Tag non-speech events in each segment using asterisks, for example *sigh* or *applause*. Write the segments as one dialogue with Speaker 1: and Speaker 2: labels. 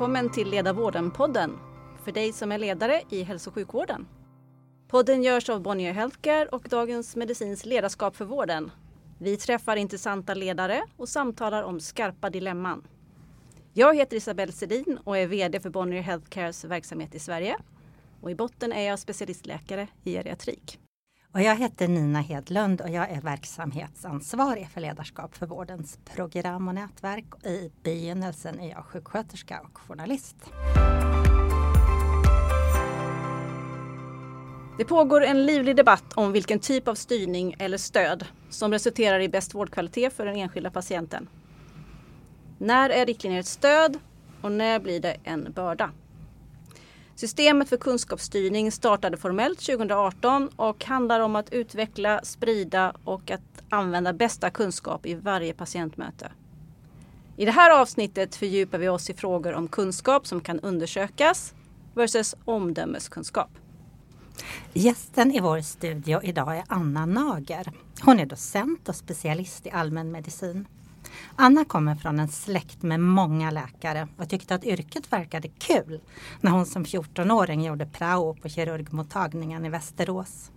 Speaker 1: välkommen till Ledarvården-podden för dig som är ledare i hälso och sjukvården. Podden görs av Bonnier Healthcare och Dagens Medicins ledarskap för vården. Vi träffar intressanta ledare och samtalar om skarpa dilemman. Jag heter Isabelle Sedin och är VD för Bonnier Healthcares verksamhet i Sverige. Och I botten är jag specialistläkare i geriatrik.
Speaker 2: Och jag heter Nina Hedlund och jag är verksamhetsansvarig för ledarskap för vårdens program och nätverk. I begynnelsen är jag sjuksköterska och journalist.
Speaker 1: Det pågår en livlig debatt om vilken typ av styrning eller stöd som resulterar i bäst vårdkvalitet för den enskilda patienten. När är riktlinjer ett stöd och när blir det en börda? Systemet för kunskapsstyrning startade formellt 2018 och handlar om att utveckla, sprida och att använda bästa kunskap i varje patientmöte. I det här avsnittet fördjupar vi oss i frågor om kunskap som kan undersökas versus omdömeskunskap.
Speaker 2: Gästen i vår studio idag är Anna Nager. Hon är docent och specialist i allmänmedicin. Anna kommer från en släkt med många läkare och tyckte att yrket verkade kul när hon som 14-åring gjorde prao på kirurgmottagningen i Västerås.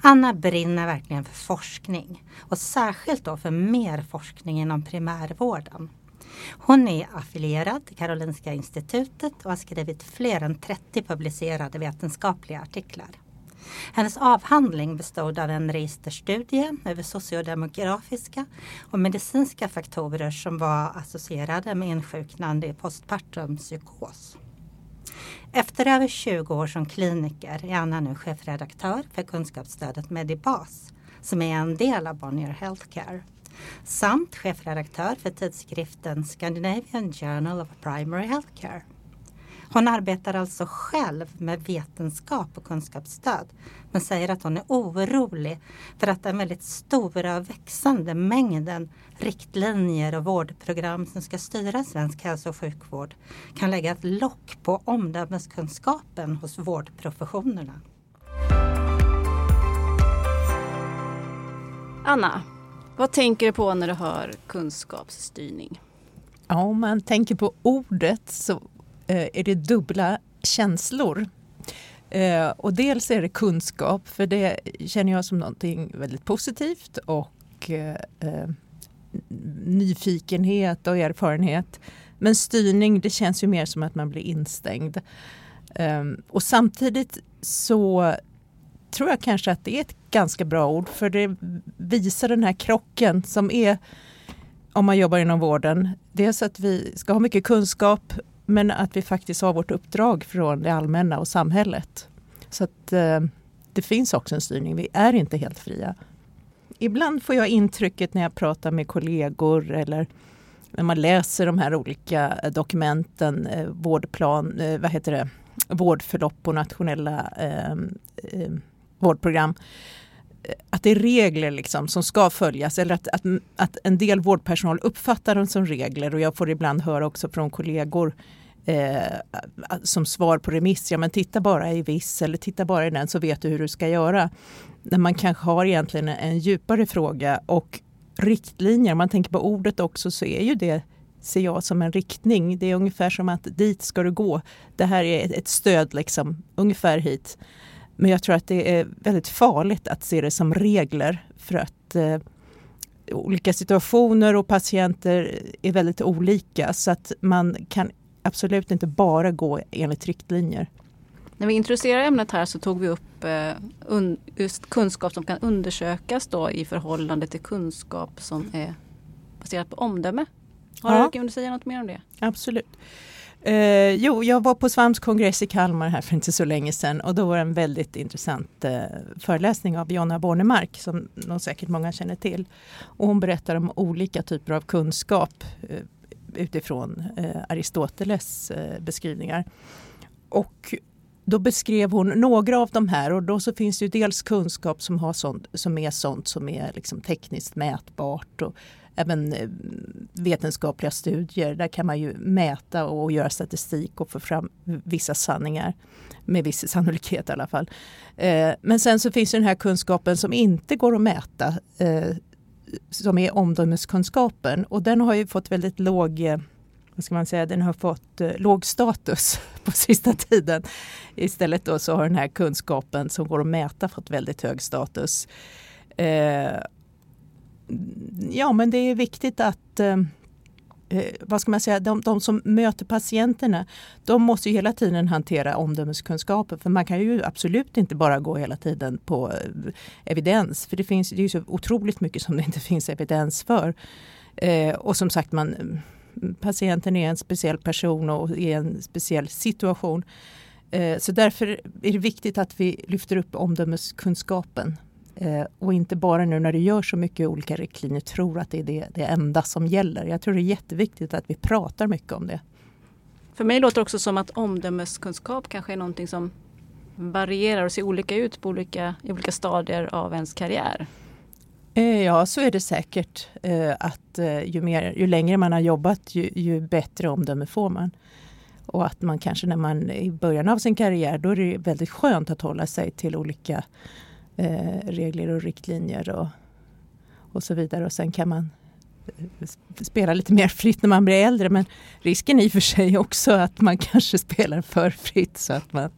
Speaker 2: Anna brinner verkligen för forskning och särskilt då för mer forskning inom primärvården. Hon är affilierad till Karolinska institutet och har skrivit fler än 30 publicerade vetenskapliga artiklar. Hennes avhandling bestod av en registerstudie över sociodemografiska och medicinska faktorer som var associerade med insjuknande i postpartum psykos. Efter över 20 år som kliniker är Anna nu chefredaktör för kunskapsstödet Medibas som är en del av Bonnier Healthcare samt chefredaktör för tidskriften Scandinavian Journal of Primary Healthcare. Hon arbetar alltså själv med vetenskap och kunskapsstöd men säger att hon är orolig för att den väldigt stora och växande mängden riktlinjer och vårdprogram som ska styra svensk hälso och sjukvård kan lägga ett lock på omdömeskunskapen hos vårdprofessionerna.
Speaker 1: Anna, vad tänker du på när du hör kunskapsstyrning?
Speaker 3: Ja, om man tänker på ordet så Eh, är det dubbla känslor. Eh, och dels är det kunskap, för det känner jag som någonting väldigt positivt och eh, nyfikenhet och erfarenhet. Men styrning, det känns ju mer som att man blir instängd. Ehm, och samtidigt så tror jag kanske att det är ett ganska bra ord för det visar den här krocken som är om man jobbar inom vården. Dels att vi ska ha mycket kunskap men att vi faktiskt har vårt uppdrag från det allmänna och samhället. Så att eh, det finns också en styrning. Vi är inte helt fria. Ibland får jag intrycket när jag pratar med kollegor eller när man läser de här olika eh, dokumenten, eh, vårdplan, eh, vad heter det, vårdförlopp och nationella ehm, ehm, eh, eh vårdprogram att det är regler liksom som ska följas eller att, att, att en del vårdpersonal uppfattar dem som regler och jag får ibland höra också från kollegor eh, som svar på remiss, ja men titta bara i viss eller titta bara i den så vet du hur du ska göra. När man kanske har egentligen en djupare fråga och riktlinjer, om man tänker på ordet också så är ju det ser jag som en riktning. Det är ungefär som att dit ska du gå. Det här är ett stöd liksom, ungefär hit. Men jag tror att det är väldigt farligt att se det som regler för att eh, olika situationer och patienter är väldigt olika så att man kan absolut inte bara gå enligt riktlinjer.
Speaker 1: När vi introducerade ämnet här så tog vi upp eh, just kunskap som kan undersökas då i förhållande till kunskap som är baserat på omdöme. Har ja. du, säga något mer om det?
Speaker 3: Absolut. Eh, jo, jag var på Svams kongress i Kalmar här för inte så länge sedan och då var det en väldigt intressant eh, föreläsning av Jonna Bornemark som nog säkert många känner till. Och hon berättar om olika typer av kunskap eh, utifrån eh, Aristoteles eh, beskrivningar. Och då beskrev hon några av de här och då så finns det ju dels kunskap som, har sånt, som är sånt som är liksom tekniskt mätbart och även eh, vetenskapliga studier. Där kan man ju mäta och göra statistik och få fram vissa sanningar. Med viss sannolikhet i alla fall. Eh, men sen så finns den här kunskapen som inte går att mäta. Eh, som är omdömeskunskapen och den har ju fått väldigt låg eh, vad ska man säga, den har fått eh, låg status *laughs* på sista tiden. Istället då så har den här kunskapen som går att mäta fått väldigt hög status. Eh, ja men det är viktigt att eh, Eh, vad ska man säga, de, de, som möter patienterna, de måste ju hela tiden hantera omdömeskunskaper. För man kan ju absolut inte bara gå hela tiden på eh, evidens. För det finns det är så otroligt mycket som det inte *laughs* finns evidens för. Eh, och som sagt, man, mm, patienten är en speciell person och i en speciell situation. Eh, så därför är det viktigt att vi lyfter upp omdömeskunskapen Eh, och inte bara nu när det gör så mycket olika riktlinjer tror att det är det, det enda som gäller. Jag tror det är jätteviktigt att vi pratar mycket om det.
Speaker 1: För mig låter det också som att omdömeskunskap kanske är någonting som varierar och ser olika ut på olika, i olika stadier av ens karriär.
Speaker 3: Eh, ja, så är det säkert. Eh, att ju, mer, ju längre man har jobbat, ju, ju bättre omdöme får man. Och att man kanske när man är i början av sin karriär, då är det väldigt skönt att hålla sig till olika eh, regler och riktlinjer och, och så vidare. Och sen kan man eh, spela lite mer fritt när man blir äldre. Men risken är i och för sig också att man *laughs* kanske spelar för fritt så att man,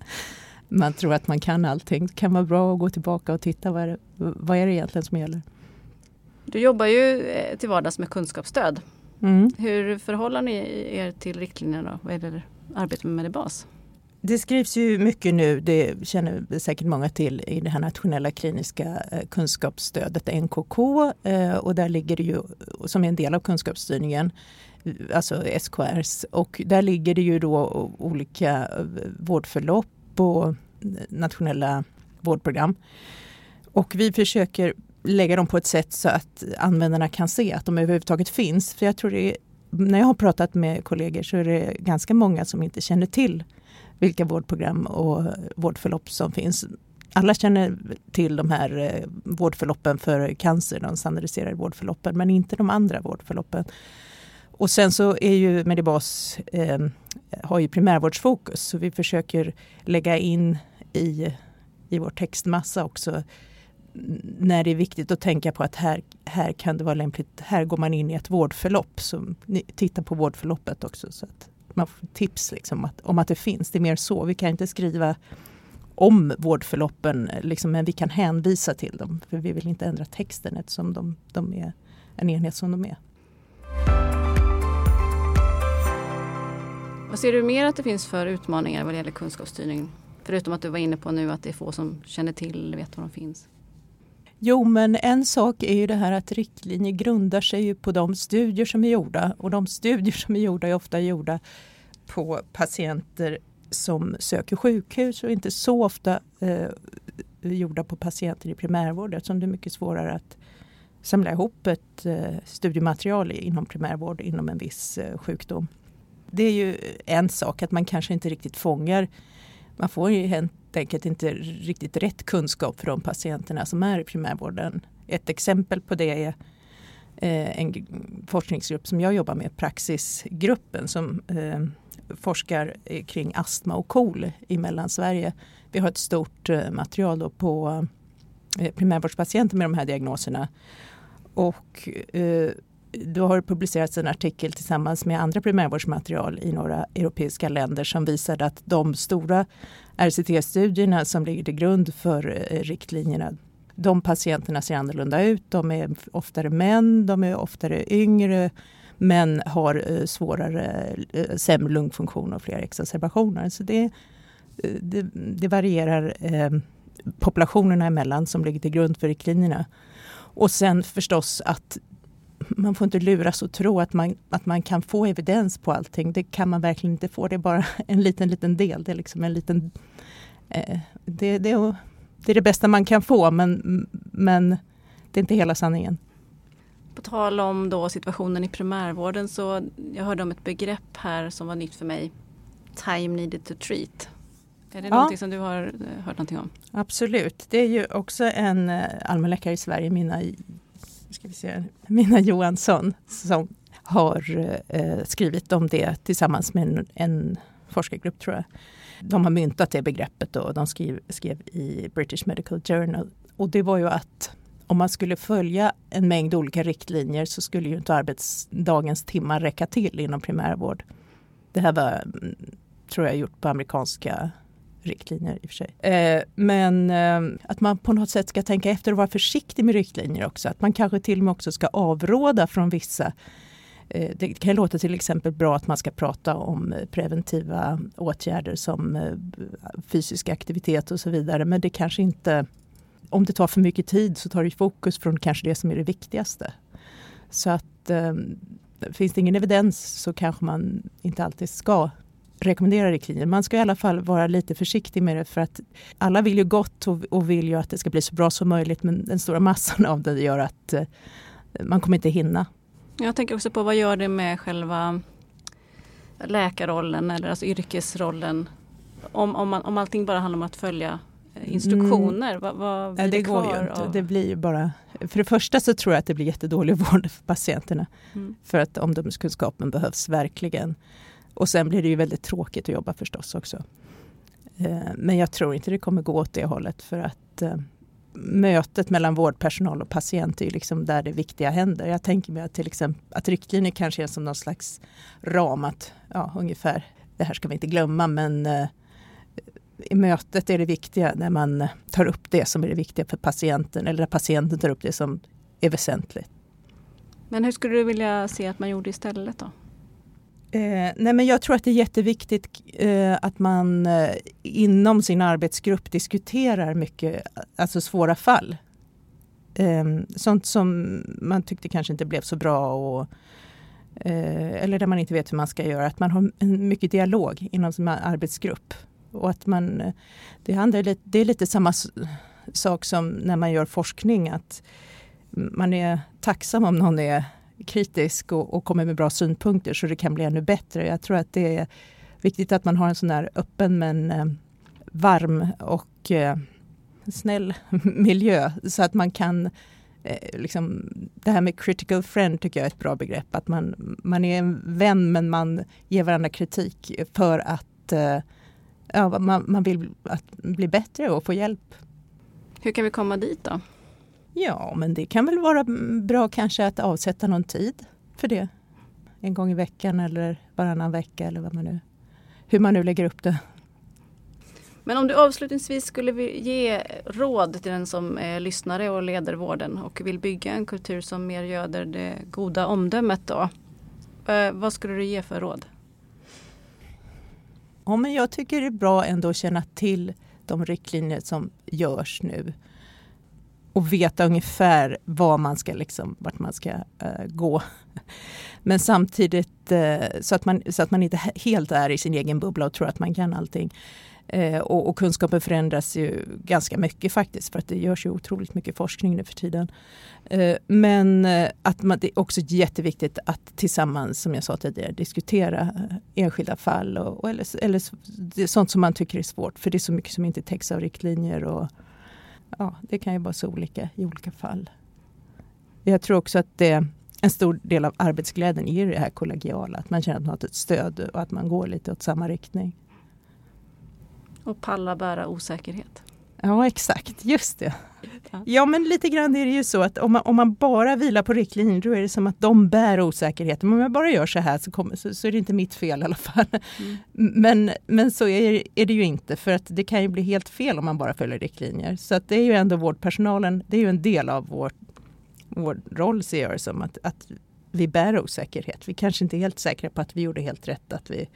Speaker 3: man tror att man kan allting. Det kan vara bra att gå tillbaka och titta vad är det, vad är det egentligen som gäller.
Speaker 1: Du jobbar ju eh, till vardags med kunskapsstöd.
Speaker 3: Mm.
Speaker 1: Hur förhåller ni er till riktlinjerna vad gäller arbete med Medibas?
Speaker 3: Det skrivs ju mycket nu, det känner säkert många till, i det här nationella kliniska eh, kunskapsstödet NKK. Eh, och där ligger det ju, som är en del av kunskapsstyrningen, eh, alltså SKRs. Och där ligger det ju då olika vårdförlopp och nationella vårdprogram. Och vi försöker lägga dem på ett sätt så att användarna kan se att de överhuvudtaget finns. För jag tror det är, när jag har pratat med kollegor så är det ganska många som inte känner till vilka vårdprogram och vårdförlopp som finns. Alla känner till de här eh, vårdförloppen för cancer, de standardiserade vårdförloppen, men inte de andra vårdförloppen. Och sen så är ju Medibas eh, har ju primärvårdsfokus så vi försöker lägga in i, i vår textmassa också när det är viktigt att tänka på att här, här kan det vara lämpligt, här går man in i ett vårdförlopp. Så titta på vårdförloppet också. Så att man får tips liksom att, om att det finns. Det är mer så. Vi kan inte skriva om vårdförloppen, liksom, men vi kan hänvisa till dem. För vi vill inte ändra texten eftersom de, de är en enhet som de är.
Speaker 1: Vad ser du mer att det finns för utmaningar vad det gäller kunskapsstyrning? Förutom att du var inne på nu att det är få som känner till eller vet var de finns.
Speaker 3: Jo, men en sak är ju det här att riktlinjer grundar sig på de studier som är gjorda och de studier som är gjorda är ofta gjorda på patienter som söker sjukhus och inte så ofta eh, gjorda på patienter i primärvården eftersom det är mycket svårare att samla ihop ett eh, studiematerial inom primärvård inom en viss eh, sjukdom. Det är ju en sak att man kanske inte riktigt fångar man får ju helt enkelt inte riktigt rätt kunskap för de patienterna som är i primärvården. Ett exempel på det är eh, en forskningsgrupp som jag jobbar med, Praxisgruppen, som eh, forskar eh, kring astma och KOL i Mellansverige. Vi har ett stort material på primärvårdspatienter med de här diagnoserna. Och då har det publicerats en artikel tillsammans med andra primärvårdsmaterial i några europeiska länder som visade att de stora RCT-studierna som ligger till grund för eh, riktlinjerna de patienterna ser annorlunda ut. De är oftare män, de är oftare yngre men har eh, svårare, eh, sämre lungfunktion och fler exacerbationer. Så det, det, det varierar eh, populationerna emellan som ligger till grund för riktlinjerna. Och sen förstås att man får inte luras och tro att man, att man kan få evidens på allting. Det kan man verkligen inte få. Det är bara *laughs* en liten, liten del. Det är liksom en liten... Eh, det, det, är, det är det bästa man kan få, men, men det är inte hela sanningen.
Speaker 1: På tal om då situationen i primärvården så jag hörde om ett begrepp här som var nytt för mig. Time needed to treat. Är det ja. någonting som du har eh, hört någonting om?
Speaker 3: Absolut. Det är ju också en eh, allmänläkare i Sverige, Mina ska vi se, Mina Johansson som har eh, skrivit om det tillsammans med en, en forskargrupp tror jag. De har myntat det begreppet och de skrev, skrev i British Medical Journal. Och det var ju att om man skulle följa en mängd olika riktlinjer så skulle ju inte arbetsdagens timmar räcka till inom primärvård. Det här var, mm, tror jag, gjort på amerikanska riktlinjer i och för sig. Eh, men eh, att man på något sätt ska tänka efter och vara försiktig med riktlinjer också. Att man kanske till och med också ska avråda från vissa eh, det kan låta till exempel bra att man ska prata om eh, preventiva åtgärder som eh, fysisk aktivitet och så vidare. Men det kanske inte, om det tar för mycket tid så tar det fokus från kanske det som är det viktigaste. Så att eh, finns det ingen evidens så kanske man inte alltid ska rekommendera riktlinjer. Man ska i alla fall vara lite försiktig med det för att alla vill ju gott och, och vill ju att det ska bli så bra som möjligt men den stora massan av det gör att eh, man kommer inte hinna.
Speaker 1: Jag tänker också på vad gör det med själva läkarrollen eller alltså yrkesrollen om, om, man, om allting bara handlar om att följa eh, instruktioner? Mm. Vad, vad blir
Speaker 3: det,
Speaker 1: det
Speaker 3: går ju inte. Av? Det blir ju bara, för det första så tror jag att det blir jättedålig *laughs* vård för patienterna. Mm. För att omdömeskunskapen behövs verkligen. Och sen blir det ju väldigt tråkigt att jobba förstås också. Eh, men jag tror inte det kommer gå åt det hållet för att eh, mötet mellan vårdpersonal och patient är liksom där det viktiga händer. Jag tänker mig att till exempel att riktlinjer kanske är som någon slags ram att ja, ungefär det här ska vi inte glömma men eh, i mötet är det viktiga när man tar upp det som är det viktiga för patienten eller när patienten tar upp det som är väsentligt.
Speaker 1: Men hur skulle du vilja se att man gjorde istället då?
Speaker 3: Eh, nej men jag tror att det är jätteviktigt eh, att man eh, inom sin arbetsgrupp diskuterar mycket, eh, alltså svåra fall. Eh, sånt som man tyckte kanske inte blev så bra och, eh, eller där man inte vet hur man ska göra. Att man har mycket dialog inom sin arbetsgrupp. Och att man, eh, det, handlar, det är lite samma sak som när man gör forskning. att Man är tacksam om någon är kritisk och, och kommer med bra synpunkter så det kan bli ännu bättre. Jag tror att det är viktigt att man har en sån där öppen men eh, varm och eh, snäll *laughs* miljö så att man kan eh, Liksom, det här med critical friend tycker jag är ett bra begrepp. Att man, man är en vän men man ger varandra kritik för att eh, ja, man, man vill att bli bättre och få hjälp.
Speaker 1: Hur kan vi komma dit då?
Speaker 3: Ja, men det kan väl vara bra kanske att avsätta någon tid för det. En gång i veckan eller varannan vecka eller vad man nu, hur man nu lägger upp det.
Speaker 1: Men om du avslutningsvis skulle ge råd till den som är lyssnare och leder vården och vill bygga en kultur som mer göder det goda omdömet då. Eh, vad skulle du ge för råd?
Speaker 3: Ja, men jag tycker det är bra ändå att känna till de riktlinjer som görs nu och veta ungefär var man ska, liksom, vart man ska uh, gå. Men samtidigt uh, så, att man, så att man inte helt är i sin egen bubbla och tror att man kan allting. Uh, och, och, kunskapen förändras ju ganska mycket faktiskt för att det görs ju otroligt mycket forskning nu för tiden. men att man, det är också jätteviktigt att tillsammans, som jag sa tidigare, diskutera enskilda fall och, och eller, eller sånt som man tycker är svårt. För det är så mycket som inte täcks av riktlinjer och, ja, det kan ju vara så olika i olika fall. Jag tror också att det, en stor del av arbetsglädjen är det här kollegiala. Att man känner att man har ett stöd och att man går lite åt samma riktning.
Speaker 1: Och palla bära osäkerhet.
Speaker 3: Ja exakt, just det. Ja men lite grann är det ju så att om man, om man bara vilar på riktlinjer då är det som att de bär osäkerheten. Men om jag bara gör så här så, kommer, så, så är det inte mitt fel i alla fall. Mm. *laughs* Men, men så är, är, det ju inte för att det kan ju bli helt fel om man bara följer riktlinjer. Så att det är ju ändå vårdpersonalen, det är ju en del av vår, vår roll ser jag det som. Att, att vi bär osäkerhet. Vi kanske inte är helt säkra på att vi gjorde helt rätt. Att vi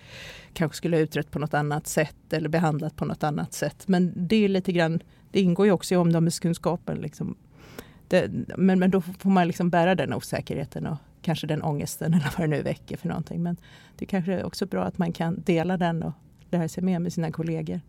Speaker 3: kanske skulle ha utrett på något annat sätt eller behandlat på något annat sätt. Men det är lite grann, det ingår ju också i omdömeskunskapen. Liksom. Det, men, men då får man liksom bära den osäkerheten och kanske den ångesten *laughs* eller vad det nu väcker för någonting. Men det kanske är också bra att man kan dela den och lära sig mer med sina kollegor.